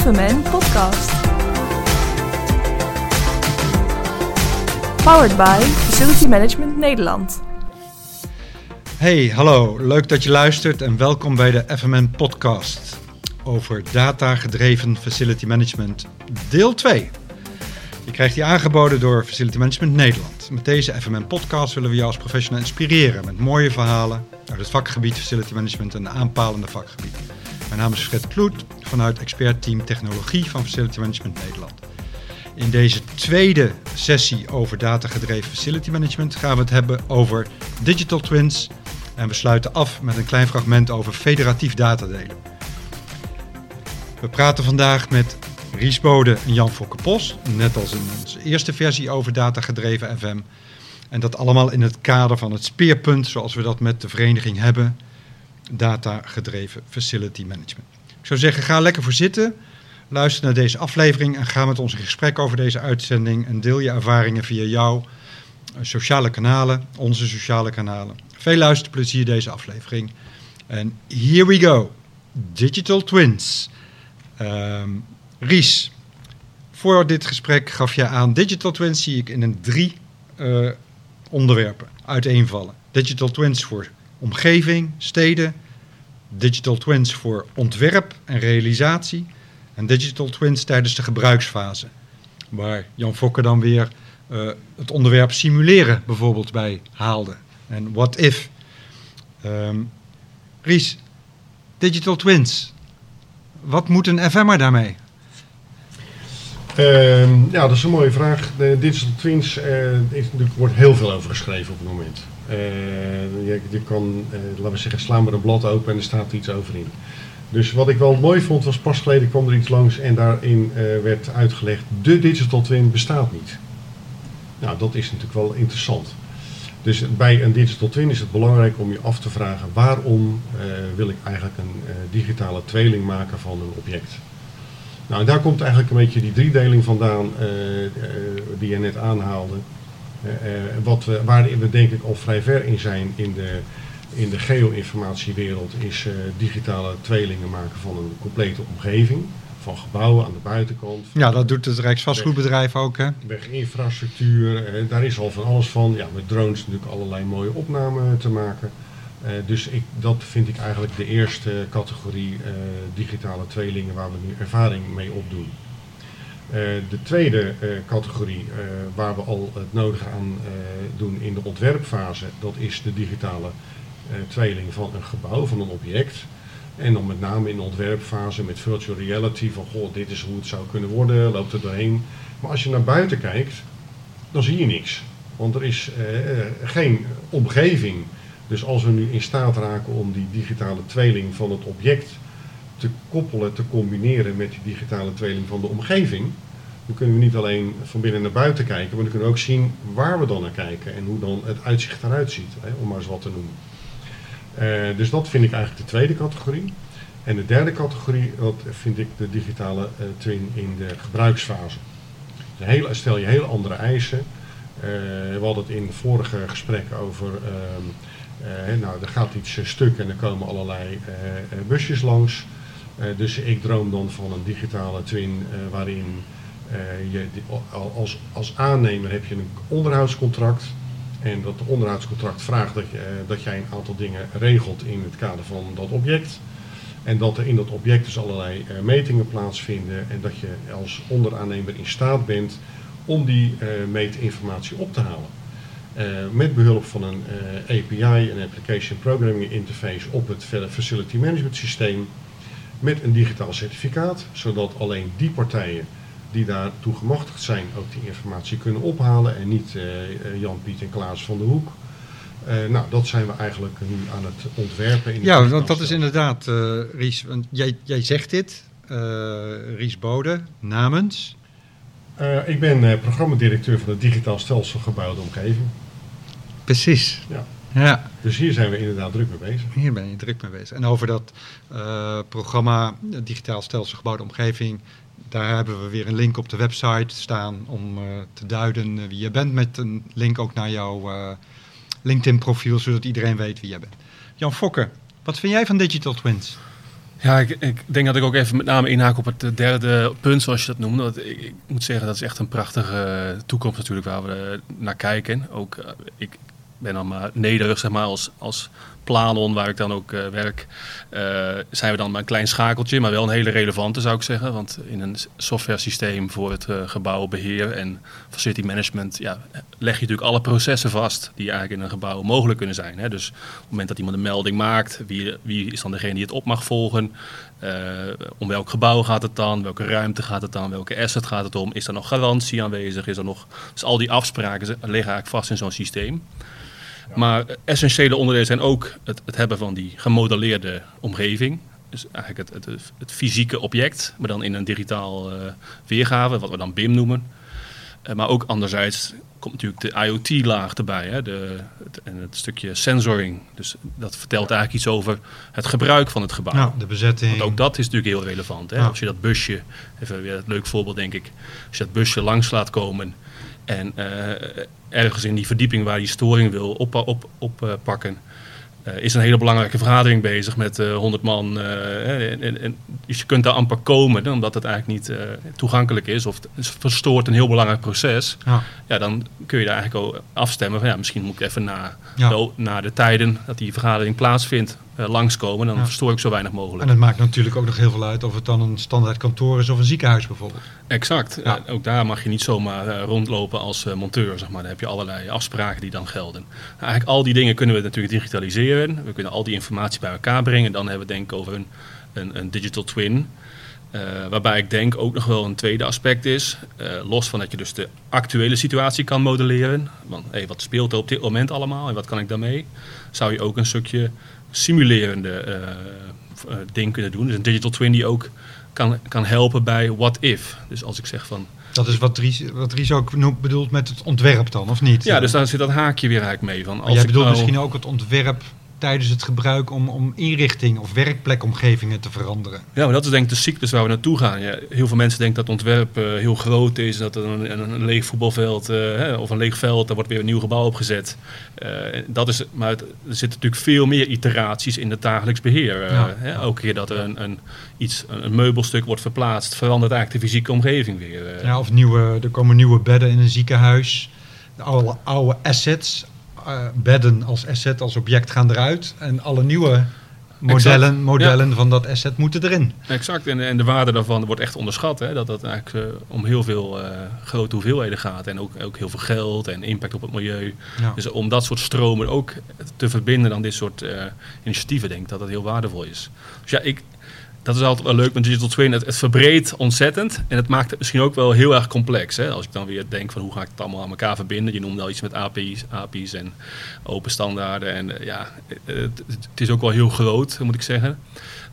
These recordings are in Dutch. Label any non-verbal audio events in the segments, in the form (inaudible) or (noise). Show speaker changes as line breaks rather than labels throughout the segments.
FMN Podcast. Powered by Facility Management Nederland.
Hey, hallo. Leuk dat je luistert en welkom bij de FMN Podcast over data-gedreven facility management, deel 2. Je krijgt die aangeboden door Facility Management Nederland. Met deze FMN Podcast willen we jou als professional inspireren met mooie verhalen uit het vakgebied Facility Management en aanpalende vakgebieden. Mijn naam is Fred Kloet vanuit expertteam Technologie van Facility Management Nederland. In deze tweede sessie over datagedreven facility management gaan we het hebben over digital twins. En we sluiten af met een klein fragment over federatief datadelen. We praten vandaag met Ries Bode en Jan Fokke Pos, net als in onze eerste versie over datagedreven FM. En dat allemaal in het kader van het speerpunt zoals we dat met de vereniging hebben, datagedreven facility management. Ik zou zeggen, ga lekker voor zitten, luister naar deze aflevering en ga met ons in gesprek over deze uitzending en deel je ervaringen via jouw sociale kanalen, onze sociale kanalen. Veel luisterplezier deze aflevering. En here we go. Digital Twins. Um, Ries, voor dit gesprek gaf je aan Digital Twins zie ik in een drie uh, onderwerpen uiteenvallen. Digital Twins voor omgeving, steden, Digital Twins voor ontwerp en realisatie en Digital Twins tijdens de gebruiksfase. Waar Jan Fokker dan weer uh, het onderwerp simuleren bijvoorbeeld bij haalde. En what if. Um, Ries, Digital Twins. Wat moet een FM'er daarmee?
Uh, ja, dat is een mooie vraag. De Digital Twins, uh, is, er wordt heel veel over geschreven op het moment. Uh, je, kan, uh, laten we zeggen, slaan maar een blad open en er staat iets over in. Dus wat ik wel mooi vond was pas geleden kwam er iets langs en daarin werd uitgelegd, de Digital Twin bestaat niet. Nou, dat is natuurlijk wel interessant. Dus bij een digital twin is het belangrijk om je af te vragen waarom wil ik eigenlijk een digitale tweeling maken van een object. Nou, daar komt eigenlijk een beetje die driedeling vandaan die je net aanhaalde. Wat we, waarin we denk ik al vrij ver in zijn in de, in de geo-informatiewereld is digitale tweelingen maken van een complete omgeving van gebouwen aan de buitenkant.
Ja, dat doet het Rijksvastgoedbedrijf ook, hè?
Weginfrastructuur, eh, daar is al van alles van. Ja, met drones natuurlijk allerlei mooie opnamen te maken. Dus ik, dat vind ik eigenlijk de eerste categorie digitale tweelingen waar we nu ervaring mee opdoen. Uh, de tweede categorie waar we al het nodige aan doen in de ontwerpfase, dat is de digitale tweeling van een gebouw, van een object. En dan met name in de ontwerpfase met virtual reality van goh, dit is hoe het zou kunnen worden, loopt er doorheen. Maar als je naar buiten kijkt, dan zie je niks. Want er is eh, geen omgeving. Dus als we nu in staat raken om die digitale tweeling van het object te koppelen, te combineren met die digitale tweeling van de omgeving, dan kunnen we niet alleen van binnen naar buiten kijken, maar dan kunnen we ook zien waar we dan naar kijken en hoe dan het uitzicht eruit ziet, hè, om maar eens wat te noemen. Uh, dus dat vind ik eigenlijk de tweede categorie. En de derde categorie, dat vind ik de digitale uh, twin in de gebruiksfase. Dus hele, stel je hele andere eisen. Uh, we hadden het in vorige gesprekken over, ehm, nou er gaat iets stuk en er komen allerlei busjes langs. Dus ik droom dan van een digitale twin waarin je als, als aannemer heb je een onderhoudscontract en dat onderhoudscontract vraagt dat, je, eh, dat jij een aantal dingen regelt in het kader van dat object. En dat er in dat object dus allerlei metingen plaatsvinden. En dat je als onderaannemer in staat bent om die uh, meetinformatie op te halen. Met behulp van een API, een Application Programming Interface, op het Facility Management Systeem. Met een digitaal certificaat, zodat alleen die partijen die daartoe gemachtigd zijn ook die informatie kunnen ophalen en niet uh, Jan, Piet en Klaas van de Hoek. Uh, nou, dat zijn we eigenlijk nu aan het ontwerpen. In
ja, want dat is inderdaad, uh, Ries, want jij, jij zegt dit, Ries Bode, namens?
ik ben programmadirecteur van het Digitaal Stelsel Gebouwde Omgeving.
Precies.
Ja.
Ja.
Dus hier zijn we inderdaad druk mee bezig.
Hier ben je druk mee bezig. En over dat uh, programma Digitaal Stelsel Gebouwde Omgeving daar hebben we weer een link op de website staan om uh, te duiden uh, wie je bent. Met een link ook naar jouw uh, LinkedIn profiel, zodat iedereen weet wie je bent. Jan Fokke, wat vind jij van Digital Twins?
Ja, ik, ik, denk dat ik ook even met name inhaak op het derde punt, zoals je dat noemde. Dat, ik, ik, moet zeggen, dat is echt een prachtige toekomst natuurlijk waar we naar kijken. Ook, ik ben dan maar nederig, zeg maar, als, als Planon, waar ik dan ook uh, werk, uh, zijn we dan maar een klein schakeltje, maar wel een hele relevante zou ik zeggen. Want in een software systeem voor het uh, gebouwbeheer en facility management ja, leg je natuurlijk alle processen vast die eigenlijk in een gebouw mogelijk kunnen zijn. Hè. Dus op het moment dat iemand een melding maakt, wie, wie is dan degene die het op mag volgen? om welk gebouw gaat het dan? Welke ruimte gaat het dan? Welke asset gaat het om? Is er nog garantie aanwezig? Is er nog... Dus al die afspraken liggen eigenlijk vast in zo'n systeem. Maar essentiële onderdelen zijn ook het, het, hebben van die gemodelleerde omgeving. Dus eigenlijk het, het, het fysieke object, maar dan in een digitaal uh, weergave, wat we dan BIM noemen. Uh, maar ook anderzijds komt natuurlijk de IoT-laag erbij. Hè, de, het, en het stukje sensoring. Dus dat vertelt eigenlijk iets over het gebruik van het gebouw.
Ja, de bezetting.
Want ook dat is natuurlijk heel relevant. Hè? Als je dat busje, even weer een leuk voorbeeld denk ik. Als je dat busje langs laat komen en uh, ergens in die verdieping waar je storing wil oppakken, op, op, op, is een hele belangrijke vergadering bezig met uh, 100 man. En, en, dus je kunt daar amper komen, omdat het eigenlijk niet toegankelijk is of het verstoort een heel belangrijk proces. Ja. ja. dan kun je daar eigenlijk ook afstemmen van ja, misschien moet ik even na, ja. na de tijden dat die vergadering plaatsvindt uh, langskomen. Dan ja. verstoor ik zo weinig mogelijk.
En het maakt natuurlijk ook nog heel veel uit of het dan een standaard kantoor is of een ziekenhuis bijvoorbeeld.
Exact. Ja. Uh, ook daar mag je niet zomaar uh, rondlopen als monteur. Zeg maar. Dan heb je allerlei afspraken die dan gelden. Nou, eigenlijk al die dingen kunnen we natuurlijk digitaliseren. We kunnen al die informatie bij elkaar brengen. Dan hebben we denk ik over een, een, een digital twin. waarbij ik denk ook nog wel een tweede aspect is. los van dat je dus de actuele situatie kan modelleren. Want hey, wat speelt er op dit moment allemaal en wat kan ik daarmee? Zou je ook een stukje simulerende uh, ding kunnen doen. Dus een digital twin die ook kan, kan helpen bij what if. Dus als ik zeg van...
Dat is wat Ries, wat ook bedoelt met het ontwerp dan, of niet?
Ja, dus daar zit dat haakje weer eigenlijk mee. Van
als jij bedoelt nou... misschien ook het ontwerp tijdens het gebruik om, om inrichting of werkplekomgevingen te veranderen.
Ja, maar dat is denk ik de cyclus waar we naartoe gaan. Ja, heel veel mensen denken dat ontwerp uh, heel groot is, dat er een, een, leeg voetbalveld uh, hè, of een leeg veld, daar wordt weer een nieuw gebouw opgezet. Uh, dat is, maar het, er zitten natuurlijk veel meer iteraties in het dagelijks beheer. Ja. Hè, elke keer dat er een, een, iets, een meubelstuk wordt verplaatst, verandert eigenlijk de fysieke omgeving weer.
Ja, of nieuwe, er komen nieuwe bedden in een ziekenhuis. De oude, oude assets, bedden als asset, als object gaan eruit. En alle nieuwe modellen, modellen ja. van dat asset moeten erin.
Exact, en, en de waarde daarvan wordt echt onderschat. Hè? Dat dat eigenlijk uh, om heel veel uh, grote hoeveelheden gaat. En ook, ook heel veel geld en impact op het milieu. Ja. Dus om dat soort stromen ook te verbinden aan dit soort initiatieven, denk ik dat dat heel waardevol is. Dus ja, ik, dat is altijd wel leuk met Digital Twin. Het, het verbreedt ontzettend en het maakt het misschien ook wel heel erg complex. Hè? Als ik dan weer denk van hoe ga ik het allemaal aan elkaar verbinden. Je noemde al iets met API's, API's en open standaarden. En uh, ja, het, het, is ook wel heel groot, moet ik zeggen.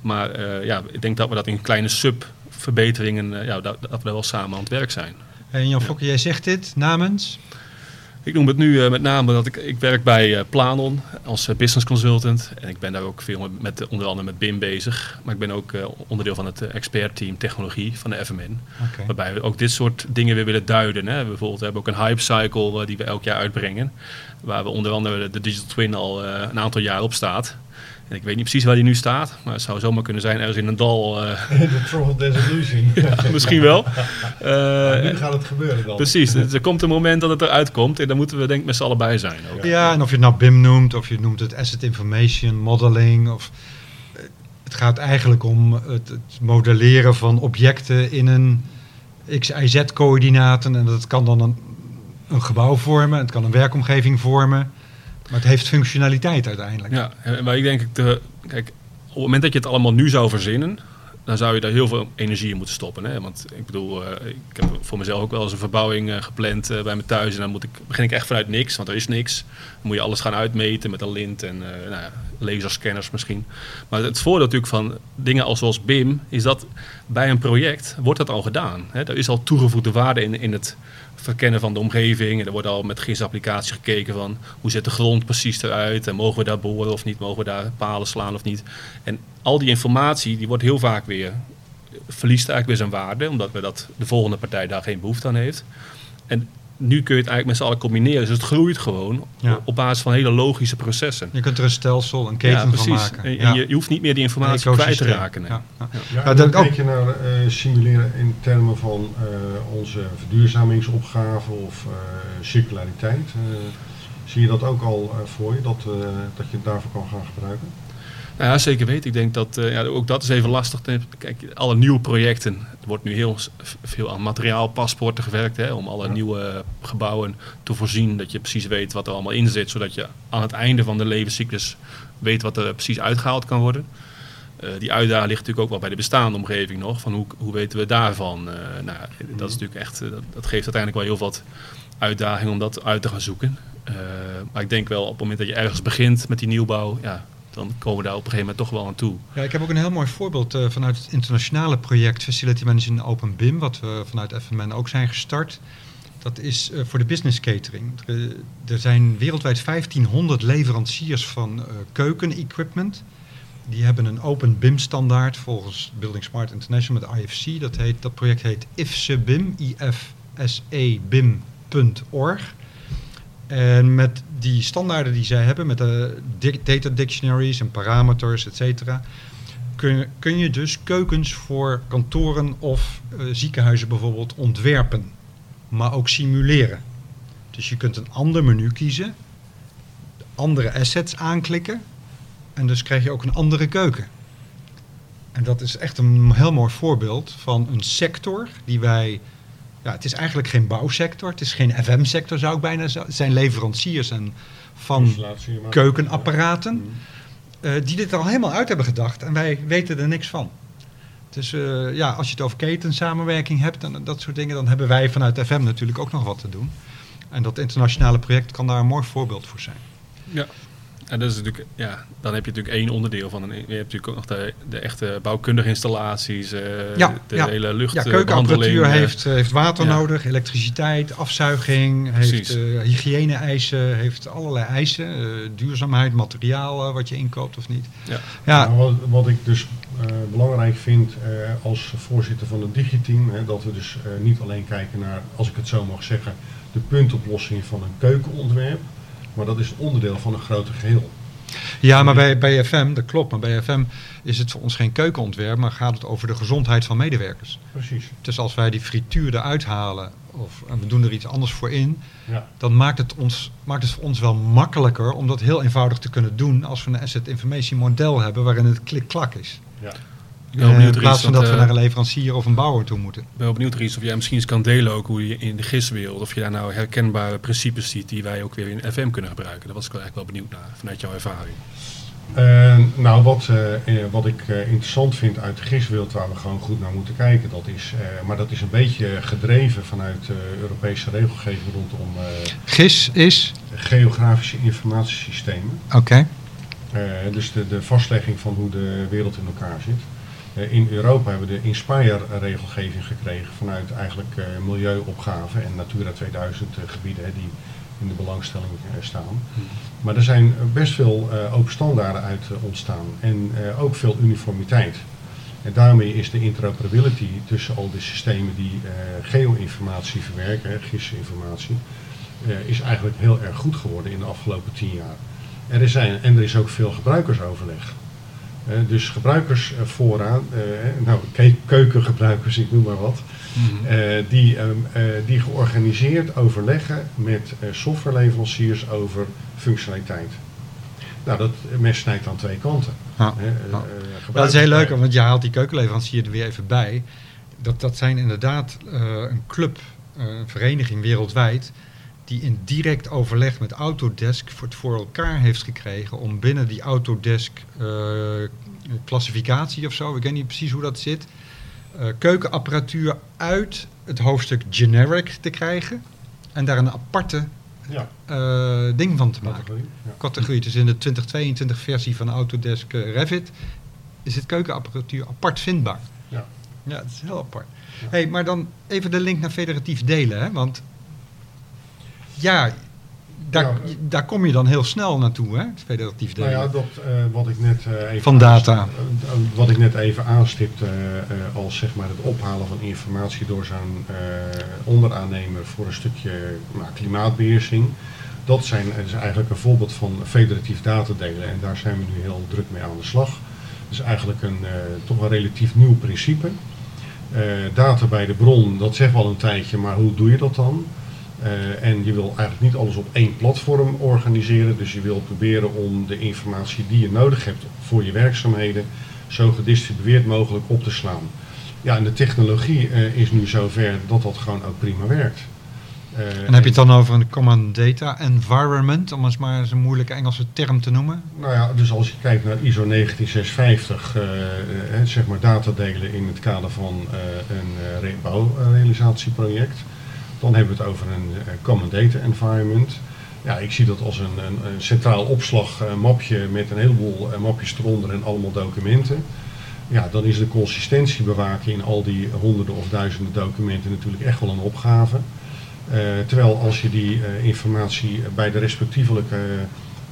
Maar uh, ja, ik denk dat we dat in kleine sub-verbeteringen, uh, ja, dat, we wel samen aan het werk zijn.
En Jan Fokke, ja. jij zegt dit namens?
Ik noem het nu uh, met name dat ik, ik werk bij uh, Planon als uh, business consultant. En ik ben daar ook veel met, onder andere met BIM bezig. Maar ik ben ook onderdeel van het expertteam technologie van de FMN. Okay. Waarbij we ook dit soort dingen weer willen duiden. Hè. Bijvoorbeeld we hebben ook een hype cycle die we elk jaar uitbrengen. Waar we onder andere de Digital Twin al een aantal jaar op staat. En ik weet niet precies waar die nu staat, maar het zou zomaar kunnen zijn ergens in een dal. Uh... (laughs)
de Trouble Dissolution. (laughs)
ja, misschien wel.
Uh, nou, nu gaat het gebeuren dan.
Precies, er komt een moment dat het eruit komt en dan moeten we denk ik met z'n allen bij zijn.
Ook. Ja, en of je het nou BIM noemt, of je noemt het Asset Information Modeling, of het gaat eigenlijk om het, het modelleren van objecten in een x-y-z-coördinaten en dat kan dan een, een gebouw vormen, het kan een werkomgeving vormen. Maar het heeft functionaliteit uiteindelijk.
Ja, maar ik denk, de, kijk, op het moment dat je het allemaal nu zou verzinnen, dan zou je daar heel veel energie in moeten stoppen. Hè? Want ik bedoel, uh, ik heb voor mezelf ook wel eens een verbouwing uh, gepland uh, bij me thuis. En dan moet ik, begin ik echt vanuit niks, want er is niks. Dan moet je alles gaan uitmeten met een lint en nou ja, laserscanners misschien. Maar het voordeel natuurlijk van dingen als zoals BIM, is dat bij een project wordt dat al gedaan. Hè? Er is al toegevoegde waarde in, in het verkennen van de omgeving. En er wordt al met GIS-applicatie gekeken van hoe ziet de grond precies eruit. En mogen we daar boren of niet? Mogen we daar palen slaan of niet? En al die informatie die wordt heel vaak weer, verliest eigenlijk weer zijn waarde. Omdat we dat, de volgende partij daar geen behoefte aan heeft. En nu kun je het eigenlijk met z'n allen combineren. Dus het groeit gewoon
Ja.
op basis van hele logische processen.
Je kunt er een stelsel, een keten
ja,
van
precies.
maken.
En,
Ja.
je, je hoeft niet meer die informatie kwijt te raken. nee.
Ja, ja.
Dan kijk je naar eh, simuleren in termen van eh, onze verduurzamingsopgave of eh, circulariteit. Eh, zie je dat ook al voor je, dat, eh, dat je het daarvoor kan gaan gebruiken?
Nou ja, zeker weten. Ik denk dat eh, ja, ook dat is even lastig. Kijk, alle nieuwe projecten. Er wordt nu heel veel aan materiaalpaspoorten gewerkt. Hè, om alle
Ja.
nieuwe gebouwen te voorzien. Dat je precies weet wat er allemaal in zit. Zodat je aan het einde van de levenscyclus weet wat er precies uitgehaald kan worden. Eh, die uitdaging ligt natuurlijk ook wel bij de bestaande omgeving nog. Van hoe, hoe weten we daarvan? Eh, nou, dat is natuurlijk echt. dat, dat geeft uiteindelijk wel heel wat uitdaging om dat uit te gaan zoeken. Maar ik denk wel op het moment dat je ergens begint met die nieuwbouw. Ja, dan komen we daar op een gegeven moment toch wel aan toe.
Ja, ik heb ook een heel mooi voorbeeld eh, vanuit het internationale project Facility Management Open BIM, wat we vanuit FMN ook zijn gestart. Dat is eh, voor de business catering. Er, er zijn wereldwijd 1500 leveranciers van eh keukenequipment. Die hebben een open BIM-standaard volgens Building Smart International met IFC. Dat, heet, dat project heet IFSEBIM, ifsebim.org. En met die standaarden die zij hebben, met de data dictionaries en parameters, et cetera, kun, kun je dus keukens voor kantoren of eh, ziekenhuizen bijvoorbeeld ontwerpen, maar ook simuleren. Dus je kunt een ander menu kiezen, andere assets aanklikken en dus krijg je ook een andere keuken. En dat is echt een heel mooi voorbeeld van een sector die wij ja, het is eigenlijk geen bouwsector, het is geen FM-sector zou ik bijna zeggen. Het zijn leveranciers en van keukenapparaten
Ja. Mm.
eh, die dit al helemaal uit hebben gedacht en wij weten er niks van. Dus eh, ja, als je het over ketensamenwerking hebt en dat soort dingen, dan hebben wij vanuit FM natuurlijk ook nog wat te doen. En dat internationale project kan daar een mooi voorbeeld voor zijn.
Ja. En dat is natuurlijk, ja, dan heb je natuurlijk één onderdeel van een. Je hebt natuurlijk ook nog de, de echte bouwkundige installaties, eh,
Ja,
de
ja.
hele lucht.
Ja,
eh,
keukenapparatuur heeft, heeft water
ja.
nodig, elektriciteit, afzuiging,
Precies.
heeft eh, hygiëne-eisen, heeft allerlei eisen. eh, duurzaamheid, materiaal wat je inkoopt of niet.
Ja.
Ja,
Nou, wat, wat ik dus eh, belangrijk vind eh, als voorzitter van het digiteam, hè, dat we dus eh, niet alleen kijken naar, als ik het zo mag zeggen, de puntoplossing van een keukenontwerp, maar dat is onderdeel van een groter geheel.
Ja, maar bij, bij FM, dat klopt, maar bij FM is het voor ons geen keukenontwerp, maar gaat het over de gezondheid van medewerkers.
Precies.
Dus als wij die frituur eruit halen of en we doen er iets anders voor in,
Ja.
dan maakt het, ons, maakt het voor ons wel makkelijker om dat heel eenvoudig te kunnen doen als we een asset information model hebben waarin het klik-klak is.
ja.
Ik ben wel
Eh,
benieuwd,
in plaats van dat we
want,
naar
eh,
een leverancier of een bouwer toe moeten.
Ik ben wel benieuwd, Ries, of jij misschien eens kan delen ook hoe je in de GIS-wereld, of je daar nou herkenbare principes ziet die wij ook weer in FM kunnen gebruiken. Daar was ik wel eigenlijk wel benieuwd naar, vanuit jouw ervaring.
Eh, nou, wat, eh, eh, wat ik eh, interessant vind uit de GIS-wereld waar we gewoon goed naar moeten kijken, dat is, eh, maar dat is een beetje gedreven vanuit eh, Europese regelgeving rondom eh,
GIS is?
geografische informatiesystemen.
Oké.
Eh, dus de, de vastlegging van hoe de wereld in elkaar zit. Eh, in Europa hebben we de Inspire-regelgeving gekregen vanuit eigenlijk eh, milieuopgaven en Natura 2000 eh, gebieden die in de belangstelling staan. Maar er zijn best veel open standaarden uit ontstaan en ook veel uniformiteit. En daarmee is de interoperability tussen al de systemen die geo-informatie verwerken, eh, is eigenlijk heel erg goed geworden in de afgelopen tien jaar. Er is, en er is ook veel gebruikersoverleg. Eh, dus gebruikers vooraan, eh, nou ke- keukengebruikers, ik noem maar wat, eh, die, ehm, eh, die georganiseerd overleggen met eh, softwareleveranciers over functionaliteit. Nou, dat mes snijdt aan twee kanten.
Ja.
Hè,
Ja. Dat is heel leuk, want je haalt die keukenleverancier er weer even bij. Dat, dat zijn inderdaad eh, een club, een vereniging wereldwijd, die in direct overleg met Autodesk voor het voor elkaar heeft gekregen om binnen die Autodesk eh, klassificatie of zo, ik weet niet precies hoe dat zit, eh, keukenapparatuur uit het hoofdstuk generic te krijgen en daar een aparte
Ja,
eh, ding van te maken
categorie. Ja.
categorie. Dus in de 2022 versie van Autodesk Revit is het keukenapparatuur apart vindbaar.
Ja.
Ja, het is heel apart.
Ja.
Hey, maar dan even de link naar federatief delen. Hè? Want ja, daar,
Ja.
daar kom je dan heel snel naartoe, hè? Het federatief
Nou
delen.
ja, dat, eh, wat ik net eh, even
Van data.
eh, wat ik net even aanstipte als zeg maar het ophalen van informatie door zo'n onderaannemer voor een stukje nou, klimaatbeheersing. Dat zijn, is eigenlijk een voorbeeld van federatief datadelen en daar zijn we nu heel druk mee aan de slag. Het is eigenlijk een toch een relatief nieuw principe. Data bij de bron, dat zegt wel een tijdje, maar hoe doe je dat dan? Eh, en je wil eigenlijk niet alles op één platform organiseren. Dus je wil proberen om de informatie die je nodig hebt voor je werkzaamheden zo gedistribueerd mogelijk op te slaan. Ja, en de technologie eh, is nu zover dat dat gewoon ook prima werkt. Eh,
En heb je het dan over een Common Data Environment, om eens maar eens een moeilijke Engelse term te noemen?
Nou ja, dus als je kijkt naar ISO 19650, eh, eh, zeg maar datadelen in het kader van een re- bouwrealisatieproject, dan hebben we het over een eh, Common Data Environment. Ja, ik zie dat als een, een, een centraal opslagmapje met een heleboel eh, mapjes eronder en allemaal documenten. Ja, dan is de consistentie bewaken in al die honderden of duizenden documenten natuurlijk echt wel een opgave. Eh, terwijl als je die informatie bij de respectievelijke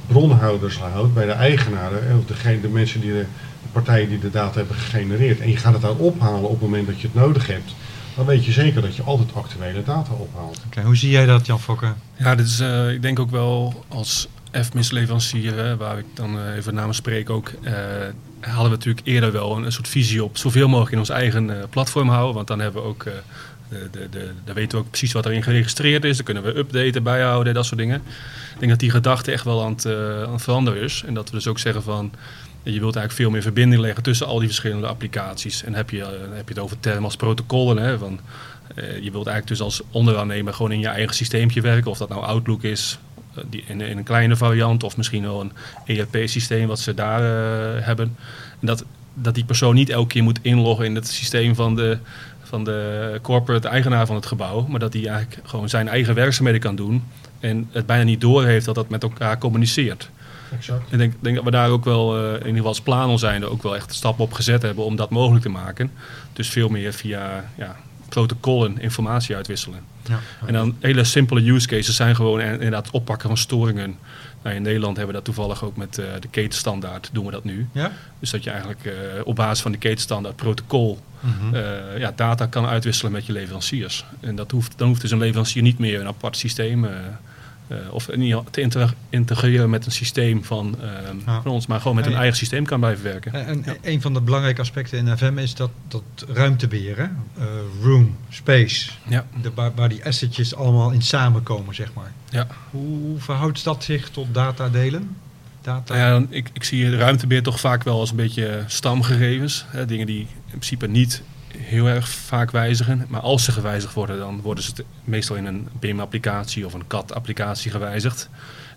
bronhouders houdt, bij de eigenaren, of de mensen die de, de partijen die de data hebben gegenereerd, en je gaat het daar ophalen op het moment dat je het nodig hebt, dan weet je zeker dat je altijd actuele data ophaalt.
Oké, hoe zie jij dat, Jan Fokke?
Ja, dit is, eh, ik denk ook wel als FMIS-leverancier, waar ik dan eh, even namens spreek ook, eh, hadden we natuurlijk eerder wel een, een soort visie op zoveel mogelijk in ons eigen eh, platform houden. Want dan hebben we ook, eh, de, de, de, dan weten we ook precies wat erin geregistreerd is. Dan kunnen we updaten, bijhouden, dat soort dingen. Ik denk dat die gedachte echt wel aan het, aan het veranderen is. En dat we dus ook zeggen van, je wilt eigenlijk veel meer verbinding leggen tussen al die verschillende applicaties. En heb je, eh, heb je het over termen als protocollen, hè, van eh, je wilt eigenlijk dus als onderaannemer gewoon in je eigen systeempje werken. Of dat nou Outlook is, eh, die in, een kleine variant. Of misschien wel een ERP-systeem wat ze daar hebben. En dat, dat die persoon niet elke keer moet inloggen in het systeem van de, van de corporate eigenaar van het gebouw. Maar dat hij eigenlijk gewoon zijn eigen werkzaamheden kan doen. En het bijna niet doorheeft dat dat met elkaar communiceert.
Exact.
Ik denk, denk dat we daar ook wel, eh, in ieder geval als Planel zijnde, ook wel echt stappen op gezet hebben om dat mogelijk te maken. Dus veel meer via ja, protocollen informatie uitwisselen.
Ja.
En dan hele simpele use cases zijn gewoon inderdaad oppakken van storingen. Nou, in Nederland hebben we dat toevallig ook met eh, de ketenstandaard, doen we dat nu.
Ja?
Dus dat je eigenlijk eh, op basis van de ketenstandaard protocol
Mhm.
ja, data kan uitwisselen met je leveranciers. En dat hoeft, dan hoeft dus een leverancier niet meer een apart systeem of in ieder geval te integreren met een systeem van, eh,
Ja.
van ons, maar gewoon met een
Ja.
eigen systeem kan blijven werken.
En en
Ja.
een van de belangrijke aspecten in FM is dat, dat ruimtebeheer, hè? Eh, room, space,
Ja.
de, waar, waar die assetjes allemaal in samenkomen, zeg maar.
Ja.
Hoe, verhoudt dat zich tot? Data?
Nou ja, dan- ik, ik zie ruimtebeheer toch vaak wel als een beetje stamgegevens. Hè, dingen die in principe niet heel erg vaak wijzigen. Maar als ze gewijzigd worden, dan worden ze meestal in een BIM-applicatie of een CAD-applicatie gewijzigd.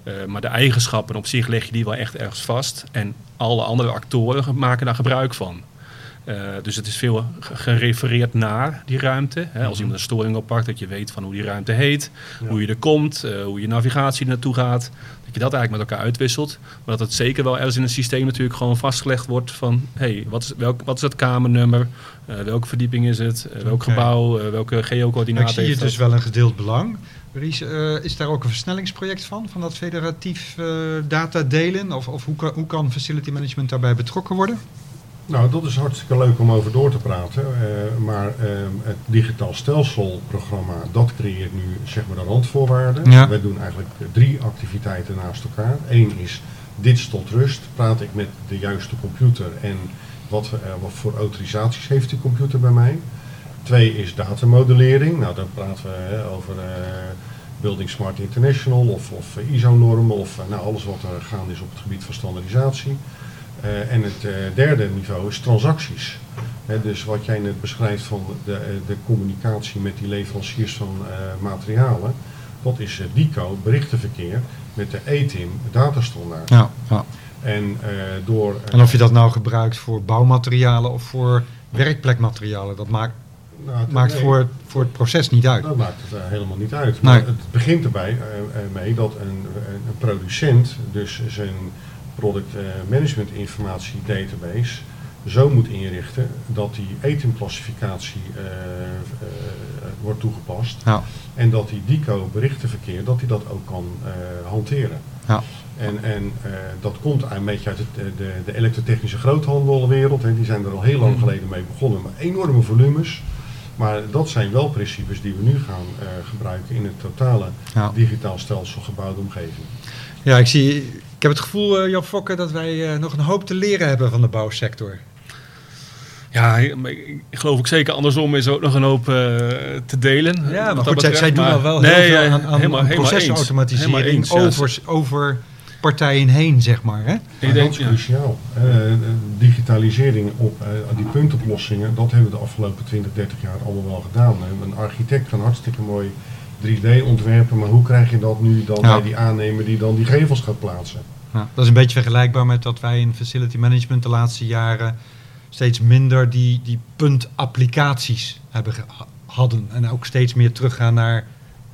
Eh, maar de eigenschappen op zich leg je die wel echt ergens vast. En alle andere actoren maken daar gebruik van. Eh, dus het is veel ge- gerefereerd naar die ruimte. Hè. Als iemand een storing oppakt, dat je weet van hoe die ruimte heet,
Ja.
hoe je er komt, eh, hoe je navigatie naartoe gaat. Dat je dat eigenlijk met elkaar uitwisselt. Maar dat het zeker wel ergens in een systeem natuurlijk gewoon vastgelegd wordt van... hé, hey, wat, is, welk, wat is het kamernummer? Eh, welke verdieping is het? Welk gebouw? Welke geocoördinaten
ik zie het dus wel een gedeeld belang. Ries, is daar ook een versnellingsproject van, van dat federatief data delen? Of, of hoe, kan, hoe kan facility management daarbij betrokken worden?
Nou, dat is hartstikke leuk om over door te praten. eh, maar ehm, het digitaal stelselprogramma, dat creëert nu zeg maar de randvoorwaarden.
Ja.
We doen eigenlijk drie activiteiten naast elkaar. Eén is dit tot rust. Praat ik met de juiste computer en wat, eh, wat voor autorisaties heeft die computer bij mij. Twee is datamodellering. Nou, dan praten we over eh, Building Smart International of, of ISO-normen of eh, nou, alles wat er gaande is op het gebied van standaardisatie. Eh, en het eh, derde niveau is transacties. Dus wat jij net beschrijft van de, eh, de communicatie met die leveranciers van materialen, dat is eh, DICO, berichtenverkeer, met de ETIM, datastandaard.
Ja, ja.
En door...
En of je dat nou gebruikt voor bouwmaterialen of voor werkplekmaterialen, dat maakt,
nou, het-
maakt
nee,
voor, voor het proces niet uit.
Dat maakt het helemaal niet uit.
Nee.
Maar het begint erbij mee dat een, een producent dus zijn product eh, management informatie database zo moet inrichten dat die etenklassificatie eh, eh, wordt toegepast.
Ja.
En dat die DICO berichtenverkeer, dat hij dat ook kan hanteren.
Ja.
En, en dat komt een beetje uit het, de, de elektrotechnische groothandelwereld. Hè. Die zijn er al heel lang
Mhm.
geleden mee begonnen, met enorme volumes. Maar dat zijn wel principes die we nu gaan gebruiken in het totale
Ja.
digitaal stelsel gebouwde omgeving.
ja, ik, zie, heb het gevoel, eh, Jan Fokke, dat wij eh, nog een hoop te leren hebben van de bouwsector.
Ja, ik ik geloof ook zeker andersom is er ook nog een hoop eh, te delen.
Ja, maar goed, zij,
betreft.
zij doen al wel
Nee,
heel veel aan, aan,
helemaal-
procesautomatisering
Helemaal eens, ja.
over, over partijen heen, zeg maar. Hè?
Ik
Maar
denk,
dat is cruciaal. Eh, digitalisering op die puntoplossingen, dat hebben we de afgelopen 20, 30 jaar allemaal wel gedaan. Een architect kan hartstikke mooi 3D ontwerpen, maar hoe krijg je dat nu dan
Ja.
bij die aannemer die dan die gevels gaat plaatsen?
Ja, dat is een beetje vergelijkbaar met dat wij in facility management de laatste jaren steeds minder die, die puntapplicaties hebben hadden. En ook steeds meer teruggaan naar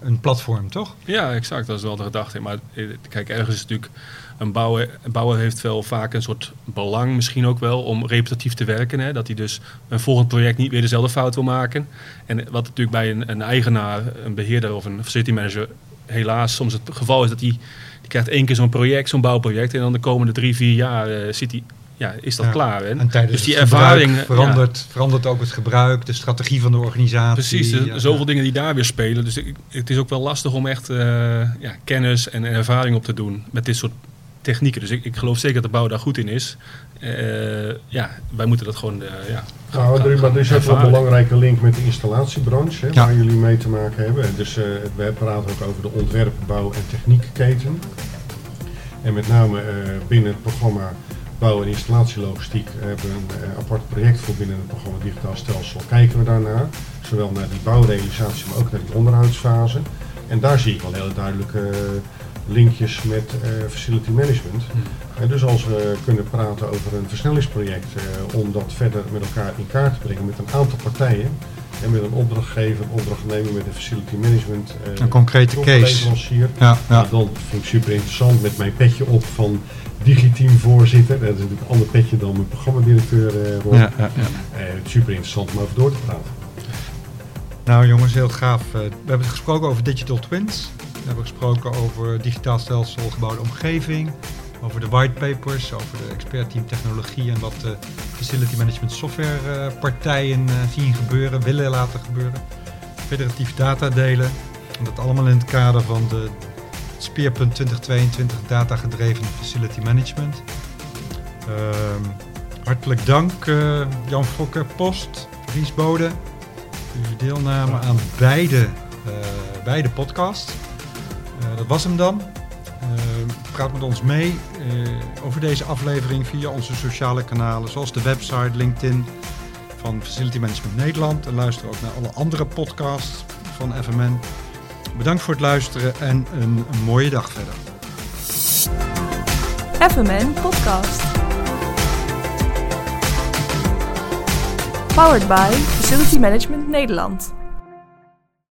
een platform, toch?
Ja, exact. Dat is wel de gedachte. Maar eh, kijk, ergens is natuurlijk... Een bouwer, bouwer heeft wel vaak een soort belang misschien ook wel om repetitief te werken. Hè? Dat hij dus een volgend project niet weer dezelfde fout wil maken. En wat natuurlijk bij een, een eigenaar, een beheerder of een facility manager helaas soms het geval is dat hij... krijgt één keer zo'n project, zo'n bouwproject. En dan de komende drie, vier jaar eh, zit hij, ja, is dat
Ja.
klaar. Hè?
En tijdens
dus die ervaring ja,
verandert, verandert ook het gebruik, de strategie van de organisatie.
Precies,
Ja,
zoveel dingen die daar weer spelen. Dus ik- het is ook wel lastig om echt eh, ja, kennis en ervaring op te doen met dit soort technieken. Dus ik, ik geloof zeker dat de bouw daar goed in is. Eh, ja, wij moeten dat gewoon eh, ja, gaan-
Nou, er, maar er is ook wel een belangrijke link met de installatiebranche, hè,
Ja.
waar jullie mee te maken hebben. Dus eh, we praten ook over de ontwerp, bouw en techniekketen. En met name eh, binnen het programma Bouw- en installatielogistiek hebben we een apart project voor binnen het programma Digitaal Stelsel. Kijken we daarnaar, zowel naar die bouwrealisatie, maar ook naar die onderhoudsfase. En daar zie ik wel hele duidelijke eh, linkjes met eh, facility management. En dus als we kunnen praten over een versnellingsproject eh, om dat verder met elkaar in kaart te brengen met een aantal partijen en met een opdrachtgever, opdrachtnemer met een facility management, eh,
Een concrete case. Ja, ja.
Dan vind ik super interessant met mijn petje op van digiteam voorzitter. Dat is natuurlijk een ander petje dan mijn programmadirecteur eh Rob.
Ja, ja, ja.
Eh, super interessant om over door te praten.
Nou jongens, heel gaaf. Eh, We hebben gesproken over digital twins. We hebben gesproken over digitaal stelsel gebouwde omgeving. Over de whitepapers, over de expertteam technologie en wat de facility management software eh, partijen eh, zien gebeuren, willen laten gebeuren. Federatief data delen. En dat allemaal in het kader van de Speerpunt 2022 data gedreven facility management. Ehm, hartelijk dank eh, Jan Fokker Post, Ries Bode voor uw deelname aan beide, beide podcasts. Eh, dat was hem dan. Eh, praat met ons mee eh, over deze aflevering via onze sociale kanalen, zoals de website, LinkedIn van Facility Management Nederland. En luister ook naar alle andere podcasts van FMN. Bedankt voor het luisteren en een, mooie dag verder.
FMN Podcast. Powered by Facility Management Nederland.